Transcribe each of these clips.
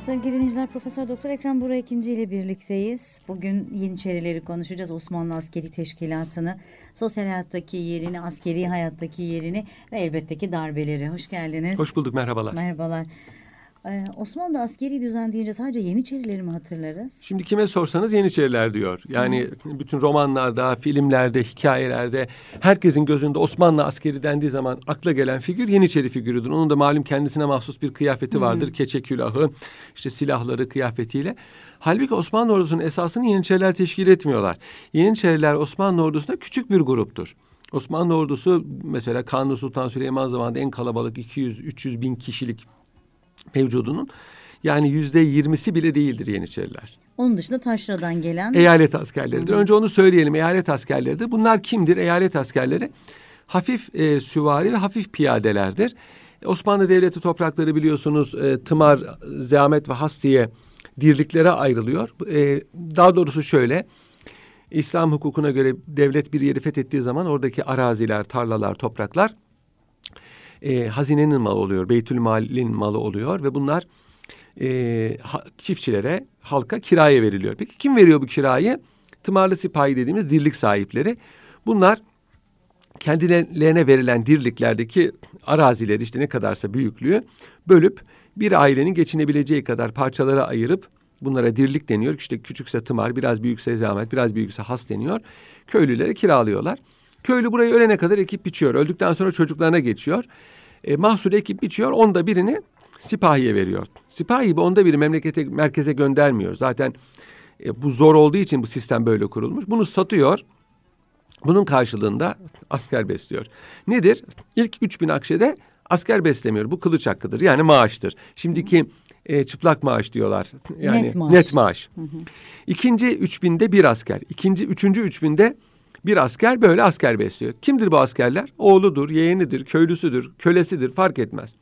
Sevgili dinleyiciler Profesör Doktor Ekrem Burak ikinci ile birlikteyiz. Bugün Yeniçerileri konuşacağız. Osmanlı Askeri Teşkilatı'nı, sosyal hayattaki yerini, askeri hayattaki yerini ve elbette ki darbeleri. Hoş geldiniz. Hoş bulduk merhabalar. Merhabalar. Ee, Osmanlı askeri düzen deyince sadece Yeniçerileri mi hatırlarız? Şimdi kime sorsanız Yeniçeriler diyor. Yani Hı. bütün romanlarda, filmlerde, hikayelerde herkesin gözünde Osmanlı askeri dendiği zaman akla gelen figür Yeniçeri figürüdür. Onun da malum kendisine mahsus bir kıyafeti vardır. Hı. Keçe külahı, işte silahları, kıyafetiyle. Halbuki Osmanlı ordusunun esasını Yeniçeriler teşkil etmiyorlar. Yeniçeriler Osmanlı ordusunda küçük bir gruptur. Osmanlı ordusu mesela Kanuni Sultan Süleyman zamanında en kalabalık 200-300 bin kişilik mevcudunun yani yüzde yirmisi bile değildir Yeniçeriler. Onun dışında taşradan gelen... Eyalet askerleridir. Önce onu söyleyelim. Eyalet askerleridir. Bunlar kimdir? Eyalet askerleri hafif e, süvari ve hafif piyadelerdir. Osmanlı Devleti toprakları biliyorsunuz e, Tımar, Zeamet ve Has diye dirliklere ayrılıyor. E, daha doğrusu şöyle... İslam hukukuna göre devlet bir yeri fethettiği zaman oradaki araziler, tarlalar, topraklar e, hazinenin malı oluyor, Beytül Mal'in malı oluyor ve bunlar e, ha, çiftçilere, halka kiraya veriliyor. Peki kim veriyor bu kirayı? Tımarlı sipahi dediğimiz dirlik sahipleri. Bunlar kendilerine verilen dirliklerdeki arazileri işte ne kadarsa büyüklüğü bölüp bir ailenin geçinebileceği kadar parçalara ayırıp bunlara dirlik deniyor. İşte küçükse tımar, biraz büyükse zahmet, biraz büyükse has deniyor. Köylülere kiralıyorlar. Köylü burayı ölene kadar ekip biçiyor. Öldükten sonra çocuklarına geçiyor. E, mahsul ekip biçiyor. Onda birini sipahiye veriyor. Sipahi bu onda biri memlekete merkeze göndermiyor. Zaten e, bu zor olduğu için bu sistem böyle kurulmuş. Bunu satıyor. Bunun karşılığında asker besliyor. Nedir? İlk 3000 akşede asker beslemiyor. Bu kılıç hakkıdır. Yani maaştır. Şimdiki e, çıplak maaş diyorlar. Yani net maaş. Net maaş. Hı hı. İkinci 3000'de bir asker. İkinci, üçüncü 3000'de bir asker böyle asker besliyor. Kimdir bu askerler? Oğludur, yeğenidir, köylüsüdür, kölesidir fark etmez.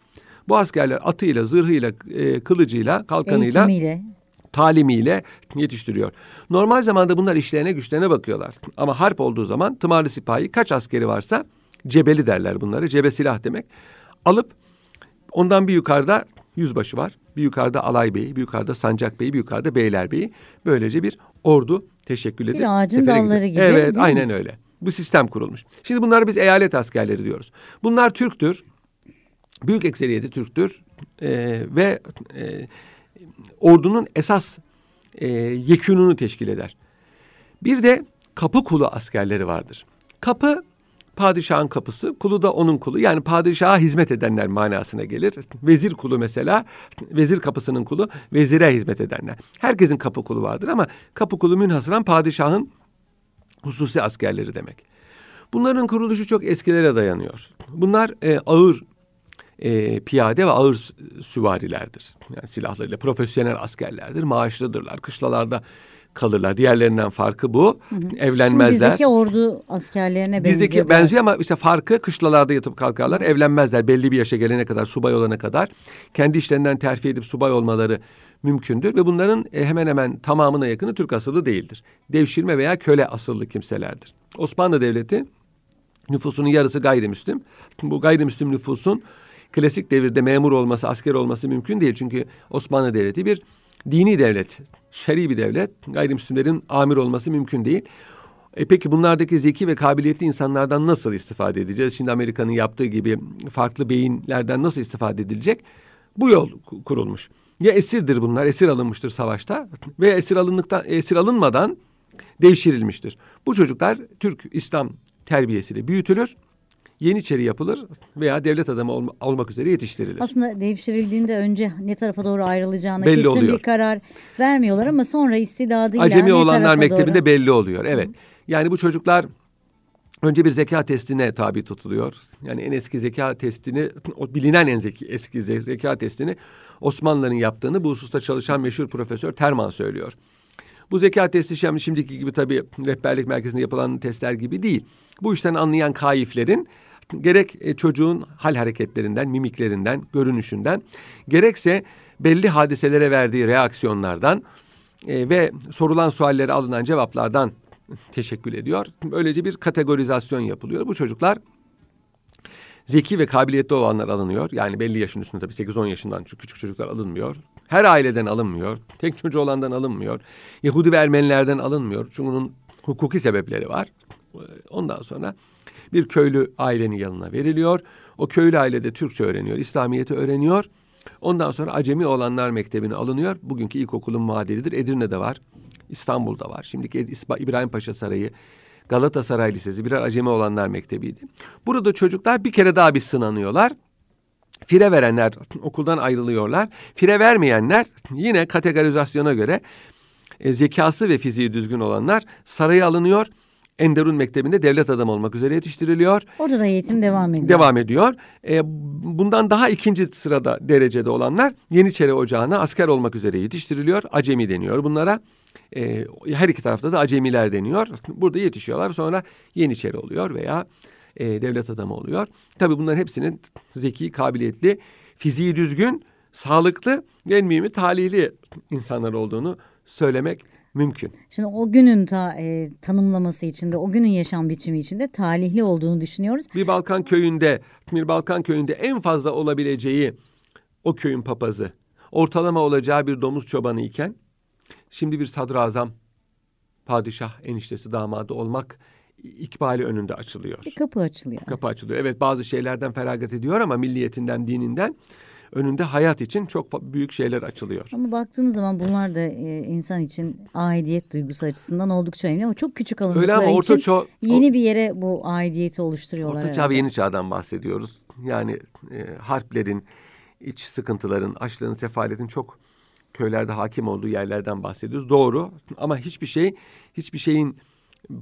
Bu askerler atıyla, zırhıyla, e, kılıcıyla, kalkanıyla, Eğitimiyle. talimiyle yetiştiriyor. Normal zamanda bunlar işlerine güçlerine bakıyorlar. Ama harp olduğu zaman tımarlı sipahi kaç askeri varsa cebeli derler bunları. Cebe silah demek. Alıp ondan bir yukarıda yüzbaşı var. Bir yukarıda alay beyi, bir yukarıda sancak beyi, bir yukarıda beyler beyi. Böylece bir ordu teşekkül edip bir ağacın dalları gibi. Evet, aynen mi? öyle. Bu sistem kurulmuş. Şimdi bunları biz eyalet askerleri diyoruz. Bunlar Türktür. Büyük ekseriyeti Türktür. Ee, ve e, ordunun esas e, yekününü teşkil eder. Bir de kapı kulu askerleri vardır. Kapı padişahın kapısı, kulu da onun kulu. Yani padişaha hizmet edenler manasına gelir. Vezir kulu mesela, vezir kapısının kulu, vezire hizmet edenler. Herkesin kapı kulu vardır ama kapı kulu münhasıran padişahın hususi askerleri demek. Bunların kuruluşu çok eskilere dayanıyor. Bunlar e, ağır e, piyade ve ağır süvarilerdir. Yani silahlarıyla profesyonel askerlerdir. Maaşlıdırlar. Kışlalarda kalırlar. Diğerlerinden farkı bu. Hı hı. Evlenmezler. Şimdi bizdeki ordu askerlerine benziyor. Bizdeki biraz. benziyor ama işte farkı kışlalarda yatıp kalkarlar. Hı. Evlenmezler belli bir yaşa gelene kadar, subay olana kadar. Kendi işlerinden terfi edip subay olmaları mümkündür ve bunların e, hemen hemen tamamına yakını Türk asıllı değildir. Devşirme veya köle asıllı kimselerdir. Osmanlı Devleti nüfusunun yarısı gayrimüslim. Bu gayrimüslim nüfusun klasik devirde memur olması, asker olması mümkün değil. Çünkü Osmanlı Devleti bir dini devlet, şer'i bir devlet. Gayrimüslimlerin amir olması mümkün değil. E peki bunlardaki zeki ve kabiliyetli insanlardan nasıl istifade edeceğiz? Şimdi Amerika'nın yaptığı gibi farklı beyinlerden nasıl istifade edilecek? Bu yol kurulmuş. Ya esirdir bunlar, esir alınmıştır savaşta ve esir alındıktan esir alınmadan devşirilmiştir. Bu çocuklar Türk İslam terbiyesiyle büyütülür Yeniçeri yapılır veya devlet adamı olma, olmak üzere yetiştirilir. Aslında devşirildiğinde önce ne tarafa doğru ayrılacağını belli kesin oluyor. bir karar vermiyorlar ama sonra istidadıyla Acemi olanlar mektebinde doğru... belli oluyor. Evet. Hı. Yani bu çocuklar önce bir zeka testine tabi tutuluyor. Yani en eski zeka testini, o bilinen en zeki, eski zeka testini Osmanlıların yaptığını bu hususta çalışan meşhur profesör Terman söylüyor. Bu zeka testi şimdiki gibi tabii rehberlik merkezinde yapılan testler gibi değil. Bu işten anlayan kaiflerin gerek e, çocuğun hal hareketlerinden, mimiklerinden, görünüşünden, gerekse belli hadiselere verdiği reaksiyonlardan e, ve sorulan suallere alınan cevaplardan teşekkül ediyor. Böylece bir kategorizasyon yapılıyor. Bu çocuklar Zeki ve kabiliyetli olanlar alınıyor. Yani belli yaşın üstünde tabii 8-10 yaşından küçük çocuklar alınmıyor. Her aileden alınmıyor. Tek çocuğu olandan alınmıyor. Yahudi ve Ermenilerden alınmıyor. Çünkü bunun hukuki sebepleri var. Ondan sonra bir köylü ailenin yanına veriliyor. O köylü ailede Türkçe öğreniyor, İslamiyet'i öğreniyor. Ondan sonra Acemi olanlar mektebine alınıyor. Bugünkü ilkokulun muadilidir. Edirne'de var, İstanbul'da var. Şimdiki İbrahim Paşa Sarayı, Galatasaray Lisesi birer Acemi olanlar mektebiydi. Burada çocuklar bir kere daha bir sınanıyorlar. Fire verenler okuldan ayrılıyorlar. Fire vermeyenler yine kategorizasyona göre e, zekası ve fiziği düzgün olanlar saraya alınıyor. Enderun Mektebi'nde devlet adamı olmak üzere yetiştiriliyor. Orada da eğitim devam ediyor. Devam ediyor. E, bundan daha ikinci sırada derecede olanlar Yeniçeri Ocağı'na asker olmak üzere yetiştiriliyor. Acemi deniyor bunlara. E, her iki tarafta da acemiler deniyor. Burada yetişiyorlar sonra Yeniçeri oluyor veya e, devlet adamı oluyor. Tabii bunların hepsinin zeki, kabiliyetli, fiziği düzgün, sağlıklı en mühimi talihli insanlar olduğunu söylemek mümkün. Şimdi o günün ta, e, tanımlaması içinde, o günün yaşam biçimi içinde talihli olduğunu düşünüyoruz. Bir Balkan köyünde, bir Balkan köyünde en fazla olabileceği o köyün papazı, ortalama olacağı bir domuz çobanı iken, şimdi bir sadrazam, padişah eniştesi damadı olmak ikbali önünde açılıyor. Bir kapı açılıyor. Kapı açılıyor. Evet bazı şeylerden feragat ediyor ama milliyetinden, dininden önünde hayat için çok büyük şeyler açılıyor. Ama baktığınız zaman bunlar da e, insan için aidiyet duygusu açısından oldukça önemli ama çok küçük alındıkları Öyle ama orta için çağ, yeni bir yere bu aidiyeti oluşturuyorlar. Orta çağ ve yeni çağdan bahsediyoruz. Yani e, harplerin, iç sıkıntıların, açlığın, sefaletin çok köylerde hakim olduğu yerlerden bahsediyoruz. Doğru ama hiçbir şey, hiçbir şeyin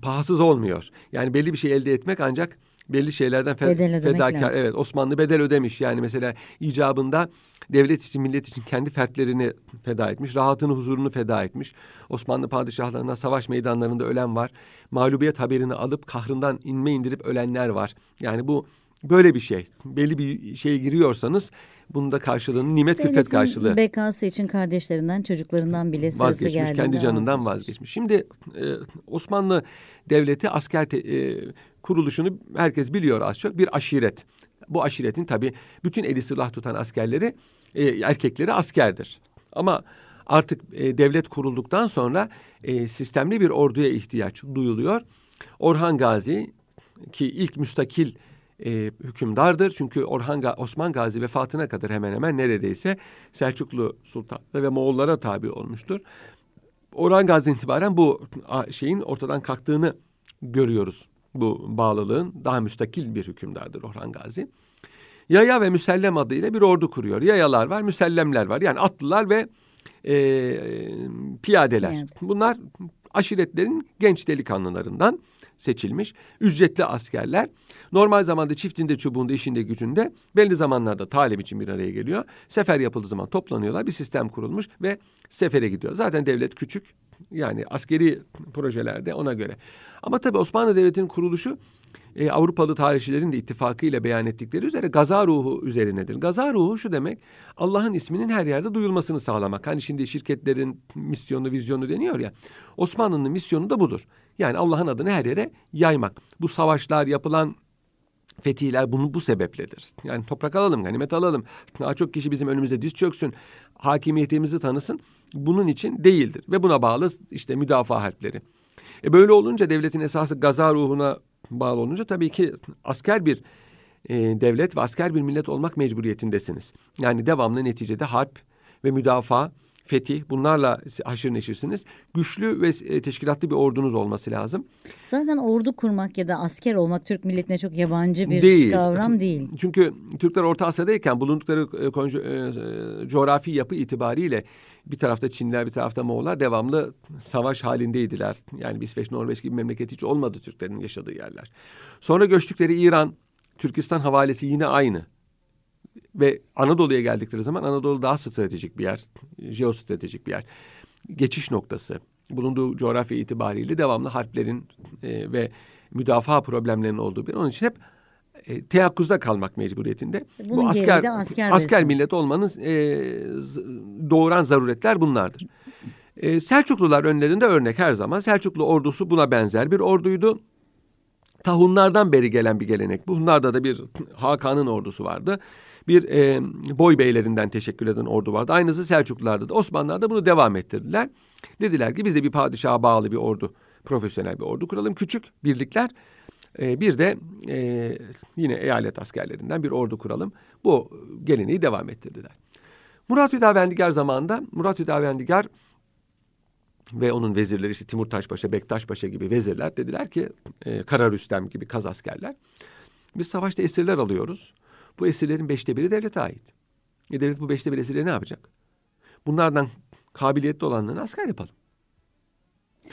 pahasız olmuyor. Yani belli bir şey elde etmek ancak belli şeylerden fe, bedel fedakar. Lazım. Evet Osmanlı bedel ödemiş. Yani mesela icabında devlet için millet için kendi fertlerini feda etmiş. Rahatını huzurunu feda etmiş. Osmanlı padişahlarına savaş meydanlarında ölen var. Mağlubiyet haberini alıp kahrından inme indirip ölenler var. Yani bu böyle bir şey. Belli bir şeye giriyorsanız bunun da karşılığını nimet Devletin külfet karşılığı. bekası için kardeşlerinden çocuklarından bile sırası vazgeçmiş, kendi canından vazgeçmiş. vazgeçmiş. Şimdi e, Osmanlı Devleti asker te, e, kuruluşunu herkes biliyor az çok bir aşiret. Bu aşiretin tabi bütün eli silah tutan askerleri e, erkekleri askerdir. Ama artık e, devlet kurulduktan sonra e, sistemli bir orduya ihtiyaç duyuluyor. Orhan Gazi ki ilk müstakil e, hükümdardır. Çünkü Orhan Ga Osman Gazi vefatına kadar hemen hemen neredeyse Selçuklu Sultan ve Moğollara tabi olmuştur. Orhan Gazi'den itibaren bu şeyin ortadan kalktığını görüyoruz. Bu bağlılığın daha müstakil bir hükümdardır Orhan Gazi. Yaya ve Müsellem adıyla bir ordu kuruyor. Yayalar var, müsellemler var. Yani atlılar ve e, piyadeler. Piyade. Bunlar aşiretlerin genç delikanlılarından seçilmiş ücretli askerler. Normal zamanda çiftinde, çubuğunda, işinde, gücünde belli zamanlarda talep için bir araya geliyor. Sefer yapıldığı zaman toplanıyorlar. Bir sistem kurulmuş ve sefere gidiyor. Zaten devlet küçük. Yani askeri projelerde ona göre. Ama tabii Osmanlı Devleti'nin kuruluşu e, Avrupalı tarihçilerin de ittifakıyla beyan ettikleri üzere gaza ruhu üzerinedir. Gaza ruhu şu demek Allah'ın isminin her yerde duyulmasını sağlamak. Hani şimdi şirketlerin misyonu, vizyonu deniyor ya. Osmanlı'nın misyonu da budur. Yani Allah'ın adını her yere yaymak. Bu savaşlar yapılan fetihler bunu bu sebepledir. Yani toprak alalım, ganimet alalım. Daha çok kişi bizim önümüzde diz çöksün. Hakimiyetimizi tanısın. Bunun için değildir. Ve buna bağlı işte müdafaa harpleri. E böyle olunca devletin esası gaza ruhuna bağlı olunca tabii ki asker bir e, devlet ve asker bir millet olmak mecburiyetindesiniz. Yani devamlı neticede harp ve müdafaa, fetih bunlarla haşır neşirsiniz. Güçlü ve e, teşkilatlı bir ordunuz olması lazım. Zaten ordu kurmak ya da asker olmak Türk milletine çok yabancı bir değil. kavram değil. Çünkü Türkler Orta Asya'dayken bulundukları e, e, coğrafi yapı itibariyle bir tarafta Çinliler bir tarafta Moğollar devamlı savaş halindeydiler. Yani İsveç, Norveç gibi memleket hiç olmadı Türklerin yaşadığı yerler. Sonra göçtükleri İran, Türkistan havalesi yine aynı. Ve Anadolu'ya geldikleri zaman Anadolu daha stratejik bir yer, jeostratejik bir yer. Geçiş noktası. Bulunduğu coğrafya itibariyle devamlı harplerin e, ve müdafaa problemlerinin olduğu bir. Onun için hep e, teyakkuzda kalmak mecburiyetinde. Bunun Bu asker asker, asker millet olmanın e, doğuran zaruretler bunlardır. E, Selçuklular önlerinde örnek her zaman. Selçuklu ordusu buna benzer bir orduydu. Ta Hunlardan beri gelen bir gelenek. Bu Hunlarda da bir Hakan'ın ordusu vardı. Bir e, boy beylerinden teşekkür eden ordu vardı. Aynısı Selçuklularda da. Osmanlılar da bunu devam ettirdiler. Dediler ki biz de bir padişaha bağlı bir ordu, profesyonel bir ordu kuralım. Küçük birlikler. E, bir de e, yine eyalet askerlerinden bir ordu kuralım. Bu geleneği devam ettirdiler. Murat Hüdavendigar zamanında Murat Hüdavendigar ve onun vezirleri işte Timur Taşpaşa, Bektaş Paşa gibi vezirler dediler ki e, Kara Rüstem gibi kaz askerler biz savaşta esirler alıyoruz. Bu esirlerin beşte biri devlete ait. E devlet bu beşte bir esirleri ne yapacak? Bunlardan kabiliyetli olanlarını asker yapalım.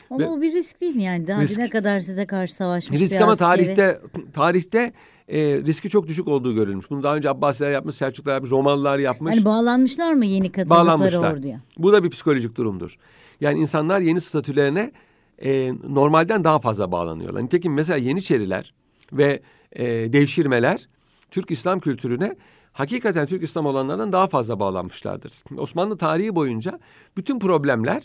Ama Ve- bu bir risk değil mi yani? Daha Risk. ne kadar size karşı savaşmış Risk bir ama askeri. tarihte tarihte e, riski çok düşük olduğu görülmüş. Bunu daha önce Abbasiler yapmış, Selçuklular yapmış, Romalılar yapmış. Hani bağlanmışlar mı yeni katıldıkları orduya? Bu da bir psikolojik durumdur. Yani insanlar yeni statülerine e, normalden daha fazla bağlanıyorlar. Nitekim mesela Yeniçeriler ve e, devşirmeler Türk İslam kültürüne hakikaten Türk İslam olanlardan daha fazla bağlanmışlardır. Osmanlı tarihi boyunca bütün problemler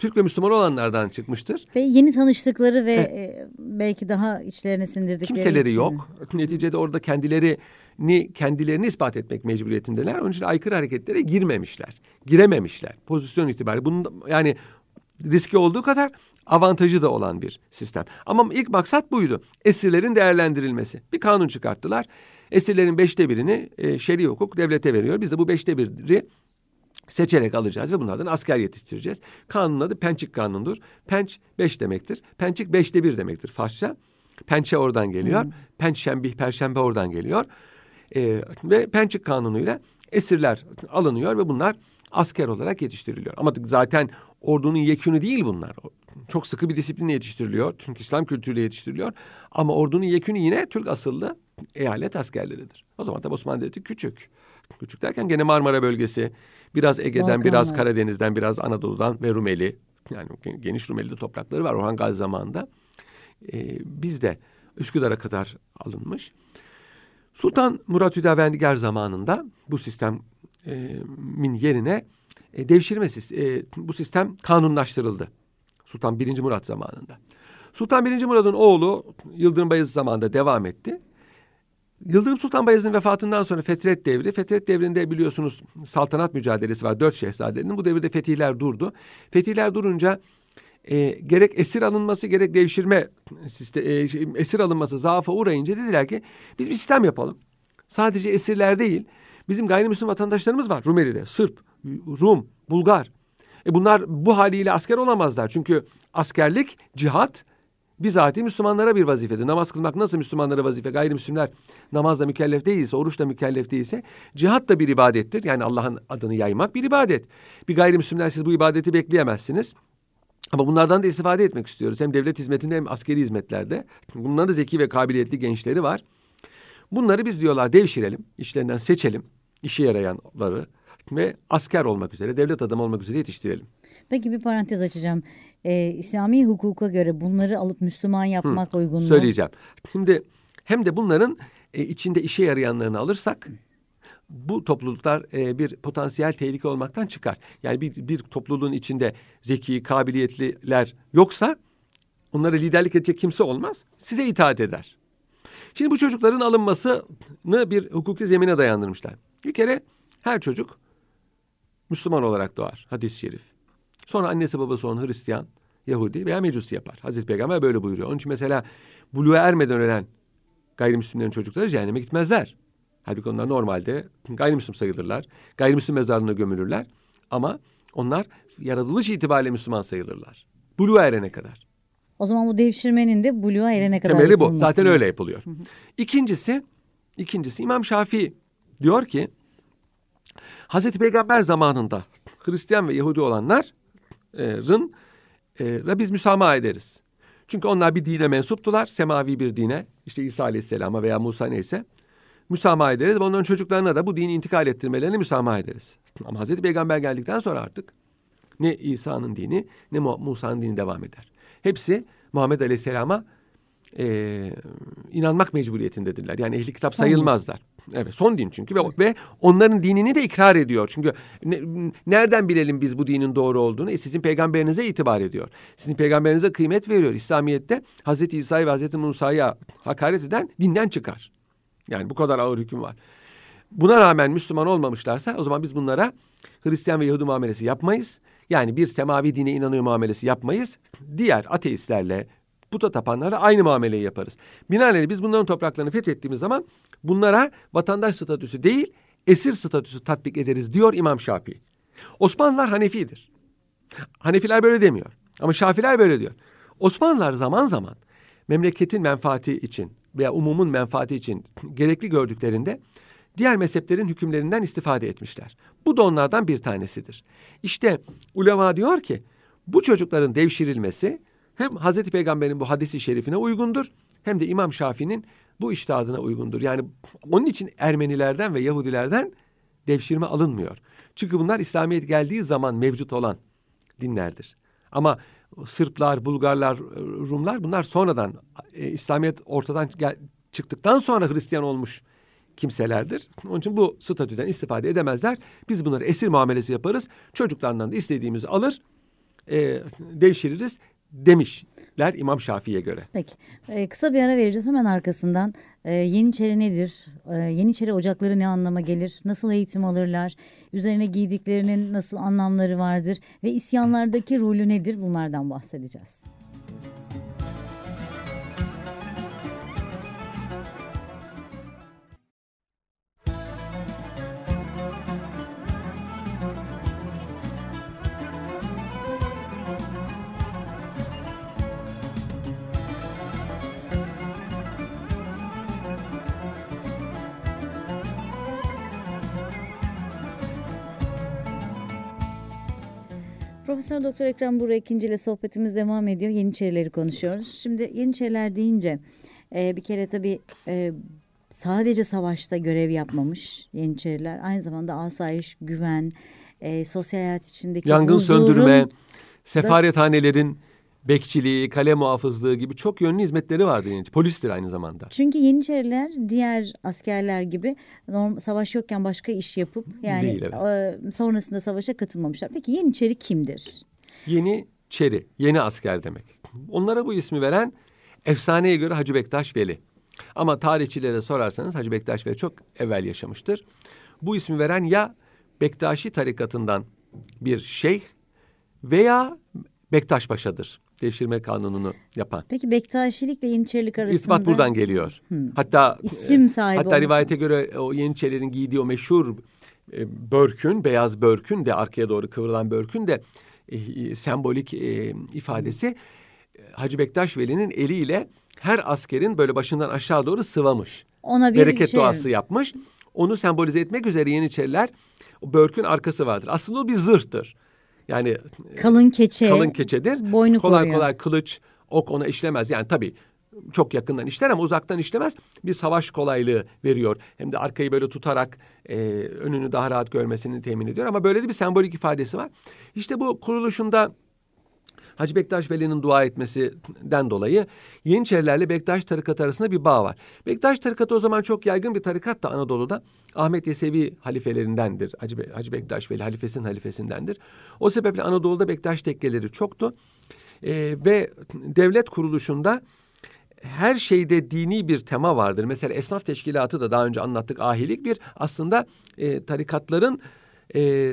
Türk ve Müslüman olanlardan çıkmıştır. Ve yeni tanıştıkları ve e, belki daha içlerine sindirdikleri Kimseleri için. yok. Neticede orada kendilerini kendilerini ispat etmek mecburiyetindeler. Onun için aykırı hareketlere girmemişler. Girememişler. Pozisyon itibariyle. Bunun yani riski olduğu kadar avantajı da olan bir sistem. Ama ilk maksat buydu. Esirlerin değerlendirilmesi. Bir kanun çıkarttılar. Esirlerin beşte birini e, şer'i hukuk devlete veriyor. Biz de bu beşte biri seçerek alacağız ve bunlardan asker yetiştireceğiz. Kanunun adı Pençik Kanunu'dur. Penç beş demektir. Pençik beşte bir demektir Farsça. Pençe oradan geliyor. Penç şembih, perşembe oradan geliyor. Ee, ve Pençik Kanunu'yla esirler alınıyor ve bunlar asker olarak yetiştiriliyor. Ama zaten ordunun yekünü değil bunlar. Çok sıkı bir disiplinle yetiştiriliyor. Türk İslam kültürüyle yetiştiriliyor. Ama ordunun yekünü yine Türk asıllı eyalet askerleridir. O zaman tabi Osmanlı Devleti küçük. Küçük derken gene Marmara bölgesi, biraz Ege'den, Balkanlar. biraz Karadeniz'den, biraz Anadolu'dan ve Rumeli. Yani geniş Rumeli toprakları var Orhan Gazi zamanında. Ee, biz de Üsküdar'a kadar alınmış. Sultan Murat Hüdavendigar zamanında bu sistemin yerine e, devşirme e, bu sistem kanunlaştırıldı. Sultan 1. Murat zamanında. Sultan 1. Murat'ın oğlu Yıldırım Bayezid zamanında devam etti. Yıldırım Sultan Bayezid'in vefatından sonra Fetret devri. Fetret devrinde biliyorsunuz saltanat mücadelesi var dört şehzadenin. Bu devirde fetihler durdu. Fetihler durunca e, gerek esir alınması gerek devşirme e, şey, esir alınması zaafa uğrayınca dediler ki biz bir sistem yapalım. Sadece esirler değil bizim gayrimüslim vatandaşlarımız var Rumeli'de. Sırp, Rum, Bulgar. E bunlar bu haliyle asker olamazlar. Çünkü askerlik, cihat bizatihi Müslümanlara bir vazifedir. Namaz kılmak nasıl Müslümanlara vazife? Gayrimüslimler namazla mükellef değilse, oruçla mükellef değilse cihat da bir ibadettir. Yani Allah'ın adını yaymak bir ibadet. Bir gayrimüslimler siz bu ibadeti bekleyemezsiniz. Ama bunlardan da istifade etmek istiyoruz. Hem devlet hizmetinde hem askeri hizmetlerde. Bunların da zeki ve kabiliyetli gençleri var. Bunları biz diyorlar devşirelim, işlerinden seçelim, işe yarayanları ve asker olmak üzere, devlet adamı olmak üzere yetiştirelim. Peki bir parantez açacağım. Ee, İslami hukuka göre bunları alıp Müslüman yapmak uygun mu? Söyleyeceğim. Şimdi hem de bunların e, içinde işe yarayanlarını alırsak bu topluluklar e, bir potansiyel tehlike olmaktan çıkar. Yani bir, bir topluluğun içinde zeki, kabiliyetliler yoksa onlara liderlik edecek kimse olmaz. Size itaat eder. Şimdi bu çocukların alınmasını bir hukuki zemine dayandırmışlar. Bir kere her çocuk Müslüman olarak doğar. Hadis-i şerif. Sonra annesi babası onu Hristiyan, Yahudi veya Mecusi yapar. Hazreti Peygamber böyle buyuruyor. Onun için mesela buluğa ermeden ölen gayrimüslimlerin çocukları cehenneme gitmezler. Halbuki onlar normalde gayrimüslim sayılırlar. Gayrimüslim mezarlığına gömülürler. Ama onlar yaratılış itibariyle Müslüman sayılırlar. Buluğa erene kadar. O zaman bu devşirmenin de buluğa erene kadar Temeli bu. Zaten öyle yapılıyor. İkincisi, ikincisi İmam Şafii diyor ki Hazreti Peygamber zamanında Hristiyan ve Yahudi olanların e, biz müsamaha ederiz. Çünkü onlar bir dine mensuptular. Semavi bir dine. işte İsa Aleyhisselam'a veya Musa neyse. Müsamaha ederiz ve onların çocuklarına da bu dini intikal ettirmelerini müsamaha ederiz. Ama Hazreti Peygamber geldikten sonra artık ne İsa'nın dini ne Mu- Musa'nın dini devam eder. Hepsi Muhammed Aleyhisselam'a e, inanmak mecburiyetindedirler. Yani ehli kitap sayılmazlar. Evet son din çünkü ve, ve onların dinini de ikrar ediyor. Çünkü ne, nereden bilelim biz bu dinin doğru olduğunu? E, sizin peygamberinize itibar ediyor. Sizin peygamberinize kıymet veriyor. İslamiyet'te Hazreti İsa'yı ve Hazreti Musa'ya hakaret eden dinden çıkar. Yani bu kadar ağır hüküm var. Buna rağmen Müslüman olmamışlarsa o zaman biz bunlara Hristiyan ve Yahudi muamelesi yapmayız. Yani bir semavi dine inanıyor muamelesi yapmayız. Diğer ateistlerle, puta tapanlarla aynı muameleyi yaparız. Binaenaleyh biz bunların topraklarını fethettiğimiz zaman bunlara vatandaş statüsü değil, esir statüsü tatbik ederiz diyor İmam Şafii. Osmanlılar Hanefidir. Hanefiler böyle demiyor. Ama Şafiler böyle diyor. Osmanlılar zaman zaman memleketin menfaati için veya umumun menfaati için gerekli gördüklerinde diğer mezheplerin hükümlerinden istifade etmişler. Bu da onlardan bir tanesidir. İşte ulema diyor ki bu çocukların devşirilmesi hem Hazreti Peygamber'in bu hadisi şerifine uygundur hem de İmam Şafii'nin bu iştihadına uygundur. Yani onun için Ermenilerden ve Yahudilerden devşirme alınmıyor. Çünkü bunlar İslamiyet geldiği zaman mevcut olan dinlerdir. Ama Sırplar, Bulgarlar, Rumlar bunlar sonradan e, İslamiyet ortadan gel, çıktıktan sonra Hristiyan olmuş kimselerdir. Onun için bu statüden istifade edemezler. Biz bunları esir muamelesi yaparız. Çocuklarından da istediğimizi alır, e, devşiririz demişler İmam Şafii'ye göre. Peki ee, kısa bir ara vereceğiz hemen arkasından e, Yeniçeri nedir? E, Yeniçeri ocakları ne anlama gelir? Nasıl eğitim alırlar? Üzerine giydiklerinin nasıl anlamları vardır? Ve isyanlardaki rolü nedir? Bunlardan bahsedeceğiz. Profesör Doktor Ekrem Burak ikinci ile sohbetimiz devam ediyor. Yeniçerileri konuşuyoruz. Şimdi Yeniçeriler deyince e, bir kere tabii e, sadece savaşta görev yapmamış Yeniçeriler. Aynı zamanda asayiş, güven, e, sosyal hayat içindeki Yangın huzurun söndürme, sefarethanelerin bekçiliği, kale muhafızlığı gibi çok yönlü hizmetleri vardır. Yani. Polistir aynı zamanda. Çünkü Yeniçeriler diğer askerler gibi norm, savaş yokken başka iş yapıp yani Değil, evet. e, sonrasında savaşa katılmamışlar. Peki Yeniçeri kimdir? Yeni Çeri, yeni asker demek. Onlara bu ismi veren efsaneye göre Hacı Bektaş Veli. Ama tarihçilere sorarsanız Hacı Bektaş Veli çok evvel yaşamıştır. Bu ismi veren ya Bektaşi tarikatından bir şeyh veya Bektaş Paşa'dır. Devşirme kanununu yapan. Peki Bektaşilikle Yeniçerilik arasında... İspat buradan geliyor. Hmm. Hatta İsim sahibi hatta olması. rivayete göre o Yeniçerilerin giydiği o meşhur e, börkün, beyaz börkün de arkaya doğru kıvrılan börkün de e, sembolik e, ifadesi e, Hacı Bektaş Veli'nin eliyle her askerin böyle başından aşağı doğru sıvamış. Ona bir Bereket şey- duası yapmış. Onu sembolize etmek üzere Yeniçeriler o börkün arkası vardır. Aslında o bir zırhtır. Yani Kalın keçe. kalın keçedir. boynu kolay koruyor. kolay kılıç, ok ona işlemez. Yani tabii çok yakından işler ama uzaktan işlemez. Bir savaş kolaylığı veriyor. Hem de arkayı böyle tutarak e, önünü daha rahat görmesini temin ediyor. Ama böyle de bir sembolik ifadesi var. İşte bu kuruluşunda Hacı Bektaş Veli'nin dua etmesinden dolayı Yeniçerilerle Bektaş tarikatı arasında bir bağ var. Bektaş tarikatı o zaman çok yaygın bir tarikat da Anadolu'da. Ahmet Yesevi halifelerindendir. Hacı, Be- Hacı Bektaş Veli halifesinin halifesindendir. O sebeple Anadolu'da Bektaş tekkeleri çoktu. Ee, ve devlet kuruluşunda her şeyde dini bir tema vardır. Mesela esnaf teşkilatı da daha önce anlattık ahilik bir aslında e, tarikatların e,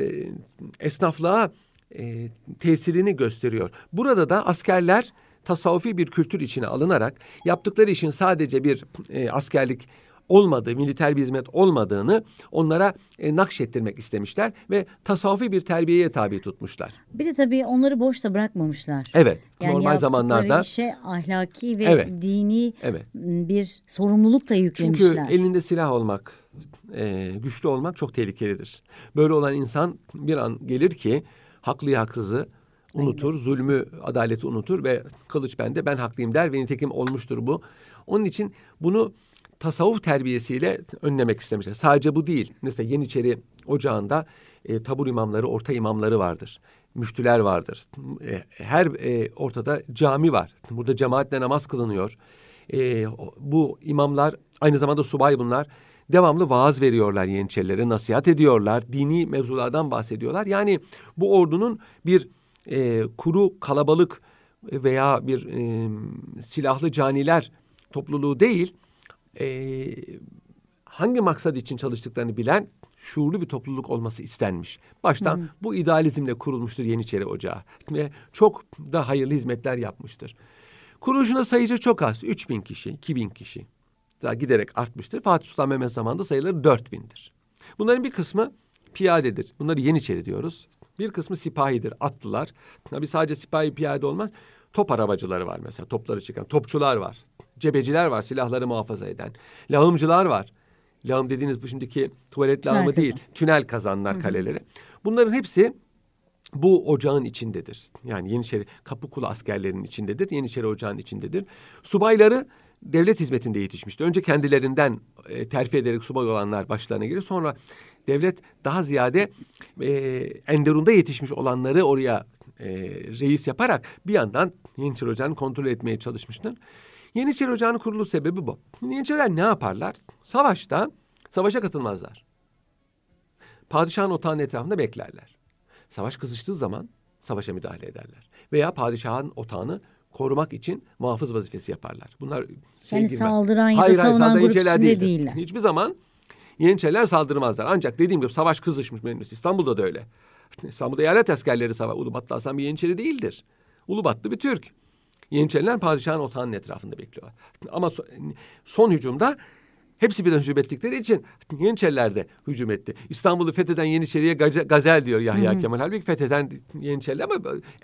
esnaflığa e, tesirini gösteriyor. Burada da askerler tasavvufi bir kültür içine alınarak yaptıkları işin sadece bir e, askerlik olmadığı, militer bir hizmet olmadığını onlara e, nakşettirmek istemişler ve tasavvufi bir terbiyeye tabi tutmuşlar. Bir de tabii onları boşta bırakmamışlar. Evet, Yani normal zamanlarda işe ahlaki ve Evet. dini evet. bir sorumluluk da Çünkü yüklemişler. elinde silah olmak, e, güçlü olmak çok tehlikelidir. Böyle olan insan bir an gelir ki haklıyı haksızı unutur, zulmü adaleti unutur ve kılıç bende ben haklıyım der ve nitekim olmuştur bu. Onun için bunu tasavvuf terbiyesiyle önlemek istemişler. Sadece bu değil. Mesela Yeniçeri Ocağı'nda e, tabur imamları, orta imamları vardır. Müftüler vardır. E, her e, ortada cami var. Burada cemaatle namaz kılınıyor. E, bu imamlar aynı zamanda subay bunlar. Devamlı vaaz veriyorlar Yeniçerilere, nasihat ediyorlar, dini mevzulardan bahsediyorlar. Yani bu ordunun bir e, kuru kalabalık veya bir e, silahlı caniler topluluğu değil, e, hangi maksat için çalıştıklarını bilen şuurlu bir topluluk olması istenmiş. Baştan hmm. bu idealizmle kurulmuştur Yeniçeri Ocağı ve çok da hayırlı hizmetler yapmıştır. Kuruluşunda sayıca çok az. 3 bin kişi, 2 bin kişi. Daha giderek artmıştır. Fatih Sultan Mehmet zamanında sayıları 4 bindir. Bunların bir kısmı piyadedir. Bunları Yeniçeri diyoruz. Bir kısmı sipahidir, atlılar. Tabii sadece sipahi piyade olmaz. Top arabacıları var mesela, topları çıkan. Topçular var. Cebeciler var, silahları muhafaza eden. Lağımcılar var. Lağım dediğiniz bu şimdiki tuvalet tünel lağımı kazan. değil. Tünel kazanlar Hı-hı. kaleleri. Bunların hepsi bu ocağın içindedir. Yani Yeniçeri Kapıkulu askerlerinin içindedir. Yeniçeri ocağın içindedir. Subayları devlet hizmetinde yetişmişti. Önce kendilerinden e, terfi ederek subay olanlar başlarına gelir. Sonra devlet daha ziyade e, Enderun'da yetişmiş olanları oraya e, reis yaparak bir yandan Yeniçeri Ocağı'nı kontrol etmeye çalışmıştır. Yeniçeri Ocağı'nın kuruluş sebebi bu. Yeniçeriler ne yaparlar? Savaşta savaşa katılmazlar. Padişahın otağının etrafında beklerler. Savaş kızıştığı zaman savaşa müdahale ederler. Veya padişahın otağını korumak için muhafız vazifesi yaparlar. Bunlar şey yani girmez. saldıran ya hayır, da savunan hayır, grup içinde değildir. değiller. Hiçbir zaman Yeniçeriler saldırmazlar. Ancak dediğim gibi savaş kızışmış benim. İstanbul'da da öyle. İstanbul'da eyalet askerleri savaş. Ulubatlı Hasan bir Yeniçeri değildir. Ulubatlı bir Türk. Yeniçeriler padişahın otağının etrafında bekliyorlar. Ama son, son hücumda hepsi birden hücum ettikleri için Yeniçeriler de hücum etti. İstanbul'u fetheden Yeniçeri'ye gazel diyor Yahya Hı-hı. Kemal. Halbuki fetheden Yeniçeriler ama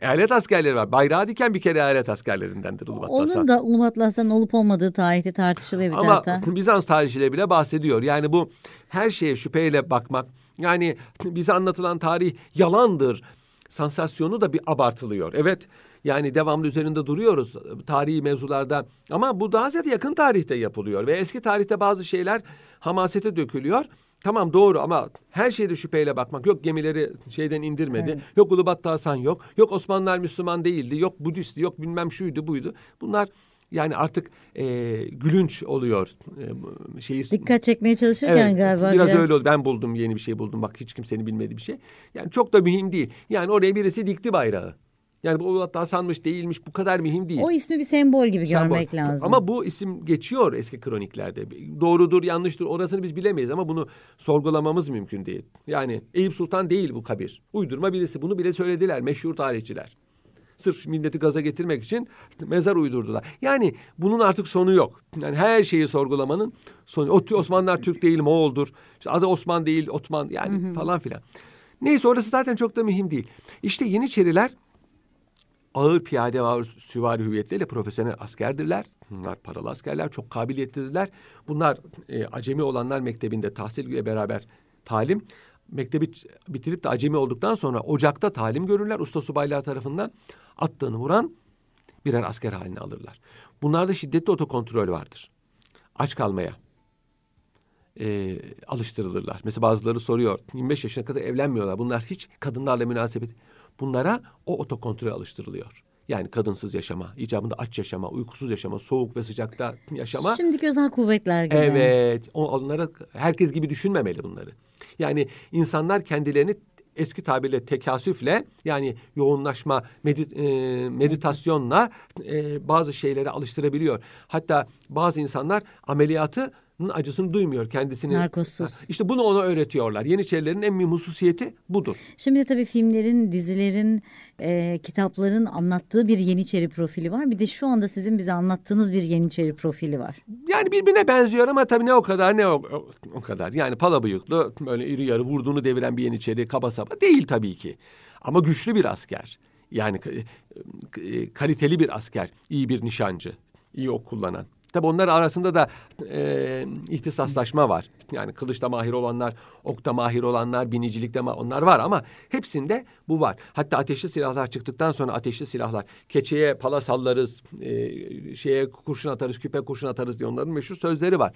eyalet askerleri var. Bayrağı diken bir kere eyalet askerlerindendir Hasan. Onun da Hasan olup olmadığı tarihte tartışılıyor bir Ama tarafta. Bizans tarihçileri bile bahsediyor. Yani bu her şeye şüpheyle bakmak. Yani bize anlatılan tarih yalandır. Sansasyonu da bir abartılıyor. Evet yani devamlı üzerinde duruyoruz tarihi mevzularda. Ama bu daha ziyade yakın tarihte yapılıyor. Ve eski tarihte bazı şeyler hamasete dökülüyor. Tamam doğru ama her şeyde şüpheyle bakmak. Yok gemileri şeyden indirmedi. Evet. Yok Ulubatlı Hasan yok. Yok Osmanlılar Müslüman değildi. Yok Budistti. Yok bilmem şuydu buydu. Bunlar yani artık e, gülünç oluyor. E, şeyi Dikkat çekmeye çalışırken evet, galiba. Biraz, biraz öyle oldu. Ben buldum yeni bir şey buldum. Bak hiç kimsenin bilmediği bir şey. Yani çok da mühim değil. Yani oraya birisi dikti bayrağı. Yani bu hatta sanmış değilmiş bu kadar mühim değil. O ismi bir sembol gibi sembol. görmek lazım. Ama bu isim geçiyor eski kroniklerde. Doğrudur yanlıştır orasını biz bilemeyiz ama bunu sorgulamamız mümkün değil. Yani Eyüp Sultan değil bu kabir. Uydurma birisi bunu bile söylediler meşhur tarihçiler. Sırf milleti gaza getirmek için mezar uydurdular. Yani bunun artık sonu yok. Yani her şeyi sorgulamanın sonu. Osmanlılar Türk değil Moğol'dur. İşte adı Osman değil Otman yani hı hı. falan filan. Neyse orası zaten çok da mühim değil. İşte Yeniçeriler ağır piyade ve ağır süvari hüviyetleriyle profesyonel askerdirler. Bunlar paralı askerler, çok kabiliyetlidirler. Bunlar e, acemi olanlar mektebinde tahsil beraber talim. Mektebi bitirip de acemi olduktan sonra ocakta talim görürler. Usta subaylar tarafından attığını vuran birer asker haline alırlar. Bunlarda şiddetli otokontrol vardır. Aç kalmaya e, alıştırılırlar. Mesela bazıları soruyor 25 yaşına kadar evlenmiyorlar. Bunlar hiç kadınlarla münasebet bunlara o otokontrol alıştırılıyor. Yani kadınsız yaşama, icabında aç yaşama, uykusuz yaşama, soğuk ve sıcakta yaşama. Şimdiki özel kuvvetler gibi. Evet. Onlara herkes gibi düşünmemeli bunları. Yani insanlar kendilerini eski tabirle tekasüfle yani yoğunlaşma, medit, e, meditasyonla e, bazı şeylere alıştırabiliyor. Hatta bazı insanlar ameliyatı acısını duymuyor kendisini. Narkozsuz. İşte bunu ona öğretiyorlar. Yeniçerilerin en mühim hususiyeti budur. Şimdi tabii filmlerin, dizilerin, e, kitapların anlattığı bir Yeniçeri profili var. Bir de şu anda sizin bize anlattığınız bir Yeniçeri profili var. Yani birbirine benziyor ama tabii ne o kadar ne o, o, kadar. Yani pala bıyıklı böyle iri yarı vurduğunu deviren bir Yeniçeri kaba saba değil tabii ki. Ama güçlü bir asker. Yani e, kaliteli bir asker, iyi bir nişancı, iyi ok kullanan. Tabi onlar arasında da e, ihtisaslaşma var. Yani kılıçta mahir olanlar, okta mahir olanlar, binicilikte ma onlar var ama hepsinde bu var. Hatta ateşli silahlar çıktıktan sonra ateşli silahlar, keçeye pala sallarız, e, şeye kurşun atarız, küpe kurşun atarız diye onların meşhur sözleri var.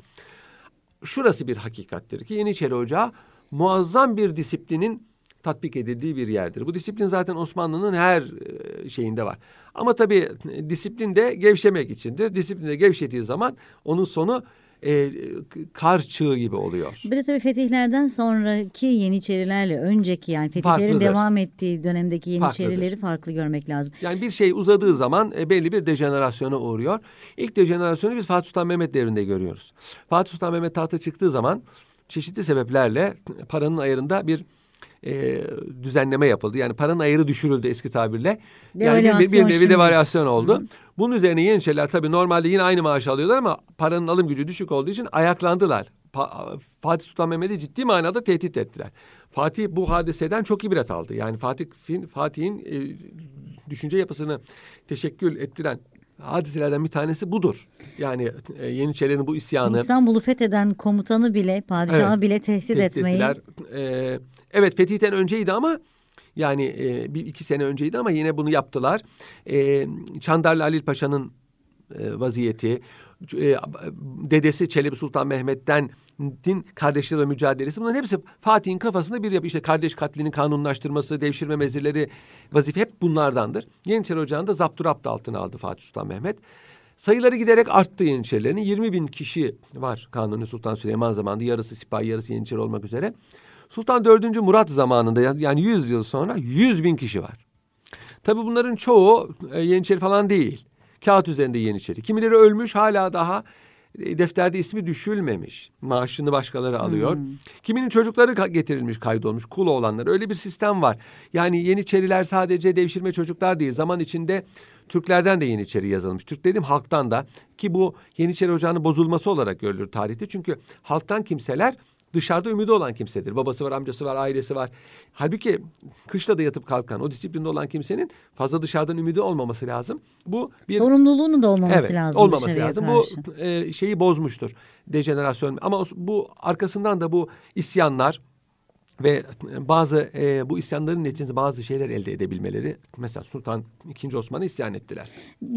Şurası bir hakikattir ki Yeniçeri Ocağı muazzam bir disiplinin tatbik edildiği bir yerdir. Bu disiplin zaten Osmanlı'nın her e, şeyinde var. Ama tabii disiplin de gevşemek içindir. Disiplin de gevşediği zaman onun sonu e, kar çığı gibi oluyor. Bir de tabii fetihlerden sonraki Yeniçerilerle önceki yani fetihlerin Farklıdır. devam ettiği dönemdeki Yeniçerileri Farklıdır. farklı görmek lazım. Yani bir şey uzadığı zaman e, belli bir dejenerasyona uğruyor. İlk dejenerasyonu biz Fatih Sultan Mehmet devrinde görüyoruz. Fatih Sultan Mehmet tahta çıktığı zaman çeşitli sebeplerle paranın ayarında bir e, düzenleme yapıldı. Yani paranın ayarı düşürüldü eski tabirle. Yani bir, bir, nevi devalüasyon oldu. Bunun üzerine Yeniçeriler tabii normalde yine aynı maaş alıyorlar ama paranın alım gücü düşük olduğu için ayaklandılar. Pa- Fatih Sultan Mehmet'i ciddi manada tehdit ettiler. Fatih bu hadiseden çok ibret aldı. Yani Fatih Fatih'in e, düşünce yapısını teşekkül ettiren hadiselerden bir tanesi budur. Yani e, Yeniçerilerin bu isyanı İstanbul'u fetheden komutanı bile, padişahı Evet, bile tehdit, tehdit etmeyi. ettiler. Ee, evet fetihten önceydi ama yani e, bir iki sene önceydi ama yine bunu yaptılar. E, Çandarlı Halil Paşa'nın e, vaziyeti, e, dedesi Çelebi Sultan Mehmet'ten din kardeşlerle mücadelesi bunların hepsi Fatih'in kafasında bir yapı. İşte kardeş katlinin kanunlaştırması, devşirme mezirleri vazife hep bunlardandır. Yeniçeri Ocağı'nda zapturapt altına aldı Fatih Sultan Mehmet. Sayıları giderek arttı Yeniçerilerin. 20 bin kişi var Kanuni Sultan Süleyman zamanında. Yarısı sipahi, yarısı Yeniçeri olmak üzere. Sultan 4. Murat zamanında yani 100 yıl sonra 100 bin kişi var. Tabii bunların çoğu e, Yeniçeri falan değil. Kağıt üzerinde Yeniçeri. Kimileri ölmüş hala daha e, defterde ismi düşülmemiş. Maaşını başkaları alıyor. Kiminin çocukları getirilmiş, kaydolmuş, kul olanlar. Öyle bir sistem var. Yani Yeniçeriler sadece devşirme çocuklar değil. Zaman içinde Türklerden de Yeniçeri yazılmış. Türk dedim halktan da ki bu Yeniçeri Ocağı'nın bozulması olarak görülür tarihte. Çünkü halktan kimseler dışarıda ümidi olan kimsedir. Babası var, amcası var, ailesi var. Halbuki kışla da yatıp kalkan, o disiplinde olan kimsenin fazla dışarıdan ümidi olmaması lazım. Bu bir Sorumluluğunun da olmaması evet, lazım olmaması lazım. karşı. Bu e, şeyi bozmuştur. Dejenerasyon. Ama bu arkasından da bu isyanlar ve bazı e, bu isyanların neticesinde bazı şeyler elde edebilmeleri mesela Sultan II. Osman'a isyan ettiler.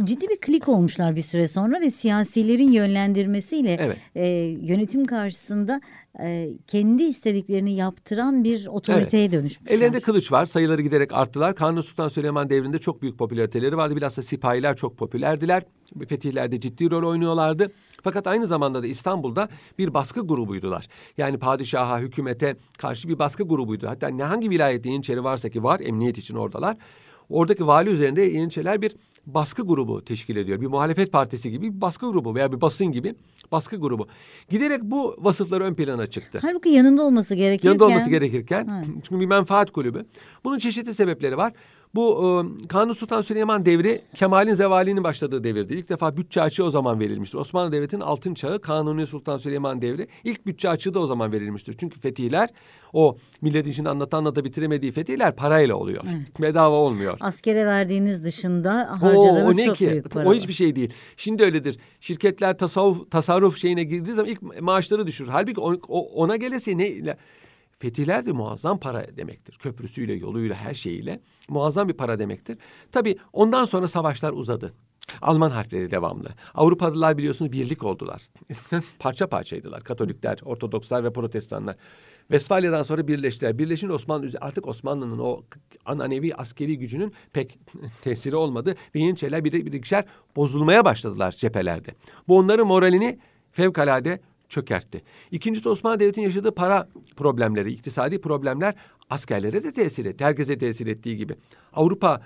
Ciddi bir klik olmuşlar bir süre sonra ve siyasilerin yönlendirmesiyle Evet. e, yönetim karşısında e, kendi istediklerini yaptıran bir otoriteye dönüşmüşler. Ellerinde kılıç var. Sayıları giderek arttılar. Kanuni Sultan Süleyman devrinde çok büyük popülariteleri vardı. Bilhassa sipahiler çok popülerdiler. Fetihlerde ciddi rol oynuyorlardı. Fakat aynı zamanda da İstanbul'da bir baskı grubuydular. Yani padişaha, hükümete karşı bir baskı grubuydu. Hatta ne hangi vilayette Yeniçeri varsa ki var, emniyet için oradalar. Oradaki vali üzerinde Yeniçeriler bir baskı grubu teşkil ediyor. Bir muhalefet partisi gibi bir baskı grubu veya bir basın gibi baskı grubu. Giderek bu vasıfları ön plana çıktı. Halbuki yanında olması gerekirken. Yanında olması gerekirken Evet. çünkü bir menfaat kulübü. Bunun çeşitli sebepleri var. Bu e, Kanuni Sultan Süleyman devri Kemal'in zevalinin başladığı devirdi. İlk defa bütçe açığı o zaman verilmiştir. Osmanlı Devleti'nin altın çağı Kanuni Sultan Süleyman devri. İlk bütçe açığı da o zaman verilmiştir. Çünkü fetihler o milletin şimdi anlata anlata bitiremediği fetihler parayla oluyor. Bedava olmuyor. Askere verdiğiniz dışında O, harcadığınız o ne çok ki? büyük para O hiçbir şey değil. Şimdi öyledir. Şirketler tasavvuf, tasarruf şeyine girdiği zaman ilk maaşları düşürür. Halbuki o- o- ona gelesi ne? Fetihler de muazzam para demektir. Köprüsüyle, yoluyla, her şeyiyle muazzam bir para demektir. Tabii ondan sonra savaşlar uzadı. Alman harpleri devamlı. Avrupalılar biliyorsunuz birlik oldular. parça parçaydılar. Katolikler, Ortodokslar ve Protestanlar. Westfalya'dan sonra birleştiler. Birleşince Osmanlı artık Osmanlı'nın o ananevi askeri gücünün pek tesiri olmadı ve Yeniçeriler bir, birikişer bozulmaya başladılar cephelerde. Bu onların moralini fevkalade çökertti. İkincisi Osmanlı Devleti'nin yaşadığı para problemleri, iktisadi problemler askerlere de tesir etti. Herkese tesir ettiği gibi. Avrupa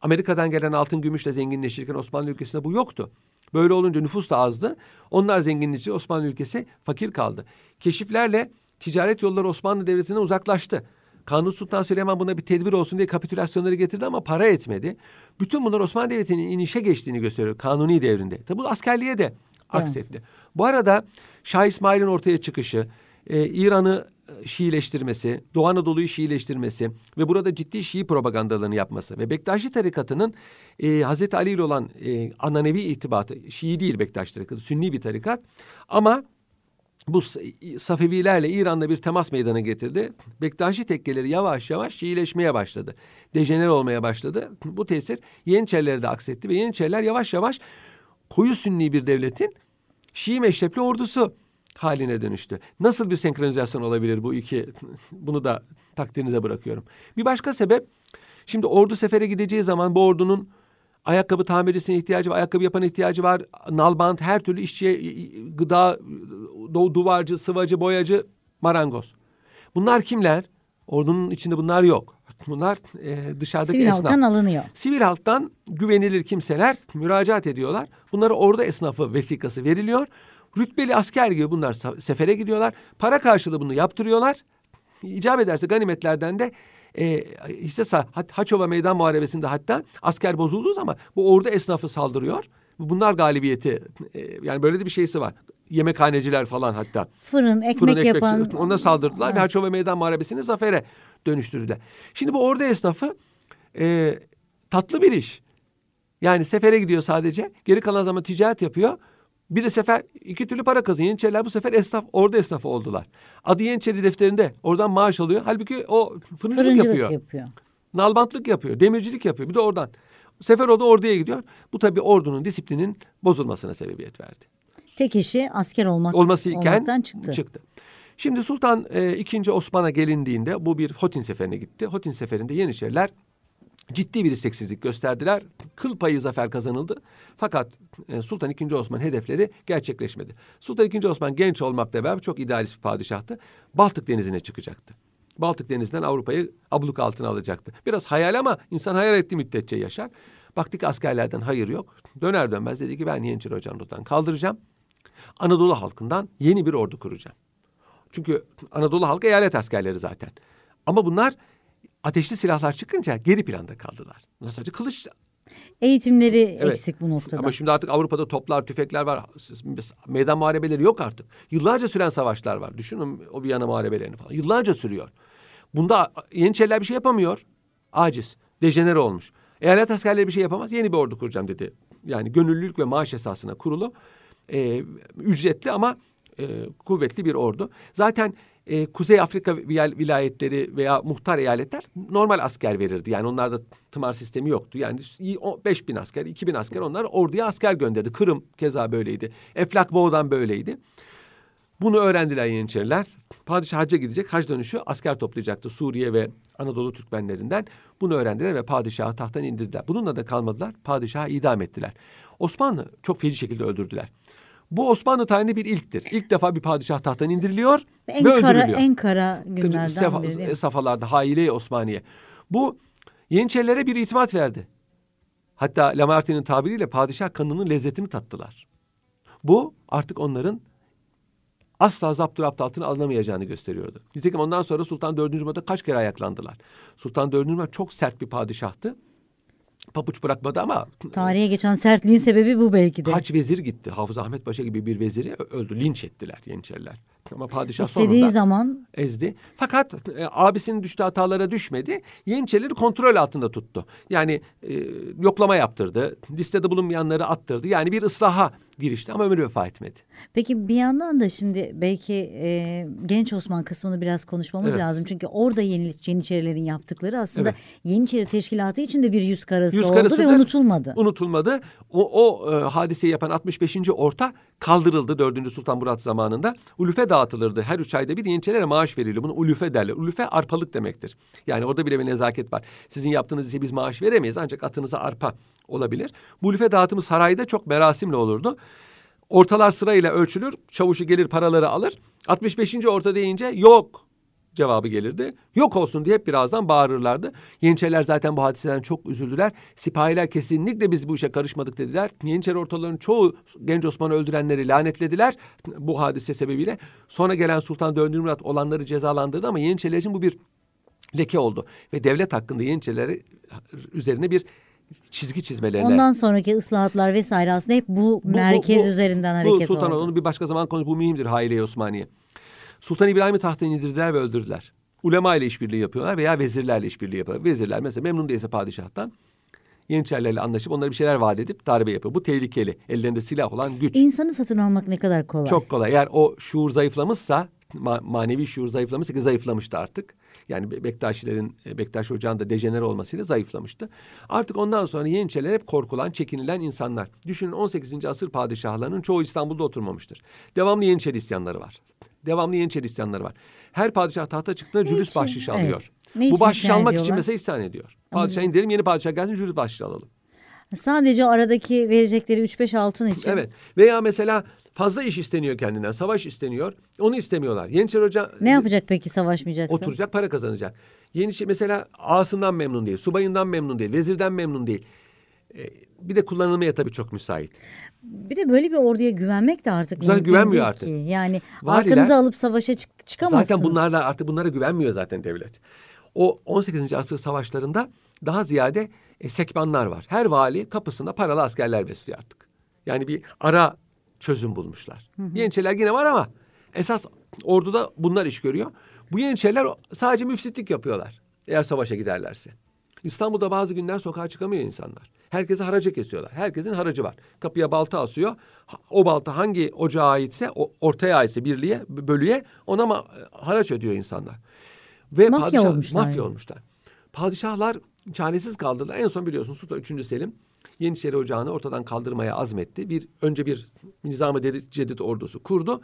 Amerika'dan gelen altın gümüşle zenginleşirken Osmanlı ülkesinde bu yoktu. Böyle olunca nüfus da azdı. Onlar zenginleşti, Osmanlı ülkesi fakir kaldı. Keşiflerle ticaret yolları Osmanlı Devleti'ne uzaklaştı. Kanuni Sultan Süleyman buna bir tedbir olsun diye kapitülasyonları getirdi ama para etmedi. Bütün bunlar Osmanlı Devleti'nin inişe geçtiğini gösteriyor Kanuni devrinde. Tabi bu askerliğe de aksetti. Bu arada Şah İsmail'in ortaya çıkışı, e, İran'ı e, Şiileştirmesi, Doğu Anadolu'yu Şiileştirmesi ve burada ciddi Şii propagandalarını yapması ve Bektaşi tarikatının e, Hazreti Ali ile olan e, ananevi irtibatı, Şii değil Bektaşi tarikatı, Sünni bir tarikat ama bu Safevilerle İran'da bir temas meydana getirdi. Bektaşi tekkeleri yavaş yavaş Şiileşmeye başladı. Dejener olmaya başladı. Bu tesir Yeniçerilere de aksetti ve Yeniçeriler yavaş yavaş koyu Sünni bir devletin Şii meşrepli ordusu haline dönüştü. Nasıl bir senkronizasyon olabilir bu iki? Bunu da takdirinize bırakıyorum. Bir başka sebep, şimdi ordu sefere gideceği zaman bu ordunun ayakkabı tamircisine ihtiyacı var, ayakkabı yapan ihtiyacı var. Nalbant her türlü işçiye, gıda, du- duvarcı, sıvacı, boyacı, marangoz. Bunlar kimler? Ordunun içinde bunlar yok. Bunlar e, dışarıdaki Sivil esnaf. halktan alınıyor. Sivil halktan güvenilir kimseler müracaat ediyorlar. Bunlara orada esnafı vesikası veriliyor. Rütbeli asker gibi bunlar sefere gidiyorlar. Para karşılığı bunu yaptırıyorlar. İcap ederse ganimetlerden de e, hisse Hat- Haçova Meydan Muharebesi'nde hatta asker bozulduğu zaman bu orada esnafı saldırıyor. Bunlar galibiyeti e, yani böyle de bir şeysi var. Yemekhaneciler falan hatta. Fırın, ekmek, Fırın ekmek yapan. ona saldırdılar ve Haçova Meydan Muharebesi'ni zafere dönüştürdüler. Şimdi bu orada esnafı e, tatlı bir iş. Yani sefere gidiyor sadece. Geri kalan zaman ticaret yapıyor. Bir de sefer iki türlü para kazanıyor. Yeniçeriler bu sefer esnaf, orada esnafı oldular. Adı Yeniçeri defterinde oradan maaş alıyor. Halbuki o fırıncılık, Fırıncılık yapıyor. yapıyor. Nalbantlık yapıyor. Demircilik yapıyor. Bir de oradan. Sefer oldu orduya gidiyor. Bu tabii ordunun disiplinin bozulmasına sebebiyet verdi Tek işi asker olmak olması iken olmaktan çıktı. çıktı. Şimdi Sultan e, II. Osman'a gelindiğinde bu bir Hotin seferine gitti. Hotin seferinde Yeniçeriler ciddi bir isteksizlik gösterdiler. Kıl payı zafer kazanıldı. Fakat e, Sultan II. Osman hedefleri gerçekleşmedi. Sultan II. Osman genç olmakla beraber çok idealist bir padişahtı. Baltık Denizi'ne çıkacaktı. Baltık Denizi'nden Avrupa'yı abluk altına alacaktı. Biraz hayal ama insan hayal ettiği müddetçe yaşar. Baktık askerlerden hayır yok. Döner dönmez dedi ki ben Yeniçeri oradan kaldıracağım. Anadolu halkından yeni bir ordu kuracağım. Çünkü Anadolu halkı eyalet askerleri zaten. Ama bunlar ateşli silahlar çıkınca geri planda kaldılar. Bunlar sadece kılıç. Eğitimleri Evet. eksik bu noktada. Ama şimdi artık Avrupa'da toplar, tüfekler var. Meydan muharebeleri yok artık. Yıllarca süren savaşlar var. Düşünün o Viyana muharebelerini falan. Yıllarca sürüyor. Bunda Yeniçeriler bir şey yapamıyor. Aciz. Dejenere olmuş. Eyalet askerleri bir şey yapamaz. Yeni bir ordu kuracağım dedi. Yani gönüllülük ve maaş esasına kurulu. e, ücretli ama e, kuvvetli bir ordu. Zaten e, Kuzey Afrika vil- vilayetleri veya muhtar eyaletler normal asker verirdi. Yani onlarda tımar sistemi yoktu. Yani 5 bin asker, 2 bin asker onlar orduya asker gönderdi. Kırım keza böyleydi. Eflak Boğdan böyleydi. Bunu öğrendiler Yeniçeriler. Padişah hacca gidecek. Hac dönüşü asker toplayacaktı Suriye ve Anadolu Türkmenlerinden. Bunu öğrendiler ve padişahı tahttan indirdiler. Bununla da kalmadılar. Padişahı idam ettiler. Osmanlı çok feci şekilde öldürdüler. Bu Osmanlı tarihinde bir ilktir. İlk defa bir padişah tahttan indiriliyor en ve kara öldürülüyor. en kara günlerden Sefa- biri. safhalarda Haile Osmaniye. Bu Yeniçerilere bir itimat verdi. Hatta Lamartine'in tabiriyle padişah kanının lezzetini tattılar. Bu artık onların asla zapturapt altına alınamayacağını gösteriyordu. Nitekim ondan sonra Sultan 4. Murat'a kaç kere ayaklandılar. Sultan 4. Murat çok sert bir padişahtı. Papuç bırakmadı ama Tarihe geçen sertliğin sebebi bu belki de. kaç vezir gitti. Hafız Ahmet Paşa gibi bir veziri öldü. Linç ettiler Yeniçeriler. Ama padişah İstediği sonunda zaman ezdi. Fakat e, abisinin düştüğü hatalara düşmedi. Yeniçerileri kontrol altında tuttu. Yani e, yoklama yaptırdı. Listede bulunmayanları attırdı. Yani bir ıslaha girişti ama ömrü vefa etmedi. Peki bir yandan da şimdi belki e, genç Osman kısmını biraz konuşmamız Evet. lazım. Çünkü orada yeni, Yeniçerilerin yaptıkları aslında Evet. Yeniçeri Teşkilatı için de bir yüz karası Yüz oldu ve unutulmadı. Unutulmadı. O, o e, hadiseyi yapan 65. orta kaldırıldı 4. Sultan Murat zamanında. Ulufe dağıtılırdı. Her üç ayda bir Yeniçerilere maaş veriliyor. Bunu ulufe derler. Ulufe arpalık demektir. Yani orada bile bir nezaket var. Sizin yaptığınız işe biz maaş veremeyiz ancak atınıza arpa olabilir. Bu ulufe dağıtımı sarayda çok merasimle olurdu. Ortalar sırayla ölçülür. Çavuşu gelir paraları alır. 65. orta deyince yok cevabı gelirdi. Yok olsun diye hep birazdan bağırırlardı. Yeniçeriler zaten bu hadiseden çok üzüldüler. Sipahiler kesinlikle biz bu işe karışmadık dediler. Yeniçeri ortalarının çoğu genç Osman'ı öldürenleri lanetlediler bu hadise sebebiyle. Sonra gelen Sultan 4. Murat olanları cezalandırdı ama Yeniçeriler için bu bir leke oldu. Ve devlet hakkında Yeniçerileri üzerine bir çizgi çizmelerine Ondan sonraki ıslahatlar vesaire aslında hep bu, bu- bu- merkez bu- üzerinden bu hareket Sultan oldu. onu bir başka zaman konuş. Bu mühimdir Haile-i Osmaniye. Sultan İbrahim'i tahttan indirdiler ve öldürdüler. Ulema ile işbirliği yapıyorlar veya vezirlerle işbirliği yapıyorlar. Vezirler mesela memnun değilse padişahtan Yeniçerilerle anlaşıp onlara bir şeyler vaat edip darbe yapıyor. Bu tehlikeli. Ellerinde silah olan güç. İnsanı satın almak ne kadar kolay. Çok kolay. Eğer o şuur zayıflamışsa, ma- manevi şuur zayıflamışsa ki zayıflamıştı artık. Yani Be- Bektaşilerin, e, Bektaş Ocağı'nın da dejenere olmasıyla zayıflamıştı. Artık ondan sonra Yeniçeriler hep korkulan, çekinilen insanlar. Düşünün 18. asır padişahlarının çoğu İstanbul'da oturmamıştır. Devamlı Yeniçeri isyanları var. Devamlı Yeniçeri isyanları var. Her padişah tahta çıktığında Ne cülüs için? bahşiş Evet. alıyor. Ne Bu bahşiş almak için mesela isyan ediyor. Padişah indirelim yeni padişah gelsin cülüs bahşiş alalım. Sadece aradaki verecekleri 3-5 altın için. Evet. Veya mesela fazla iş isteniyor kendinden. Savaş isteniyor. Onu istemiyorlar. Yeniçeri Hoca Ne yapacak peki savaşmayacaksa? oturacak para kazanacak. Yeniçeri mesela ağasından memnun değil. Subayından memnun değil. Vezirden memnun değil. Ee, bir de kullanılmaya tabii çok müsait. Bir de böyle bir orduya güvenmek de artık Zaten güvenmiyor değil artık. ki. Yani Valiler- arkanızı alıp savaşa çık çıkamazsınız. Zaten bunlarla artık bunlara güvenmiyor zaten devlet. O 18. asır savaşlarında daha ziyade e, sekbanlar var. Her vali kapısında paralı askerler besliyor artık. Yani bir ara çözüm bulmuşlar. Yeniçeriler yine var ama esas orduda bunlar iş görüyor. Bu Yeniçeriler sadece müfsitlik yapıyorlar eğer savaşa giderlerse. İstanbul'da bazı günler sokağa çıkamıyor insanlar. Herkese haracı kesiyorlar. Herkesin haracı var. Kapıya balta asıyor. O balta hangi ocağa aitse, ortaya aitse birliğe, bölüye ona ma- haraç ödüyor insanlar. Ve Mafya olmuşlar Mafya yani. olmuşlar. Padişahlar çaresiz kaldılar. En son biliyorsunuz Sultan 3. Selim Yeniçeri Ocağı'nı ortadan kaldırmaya azmetti. Bir önce bir Nizam-ı Cedid ordusu kurdu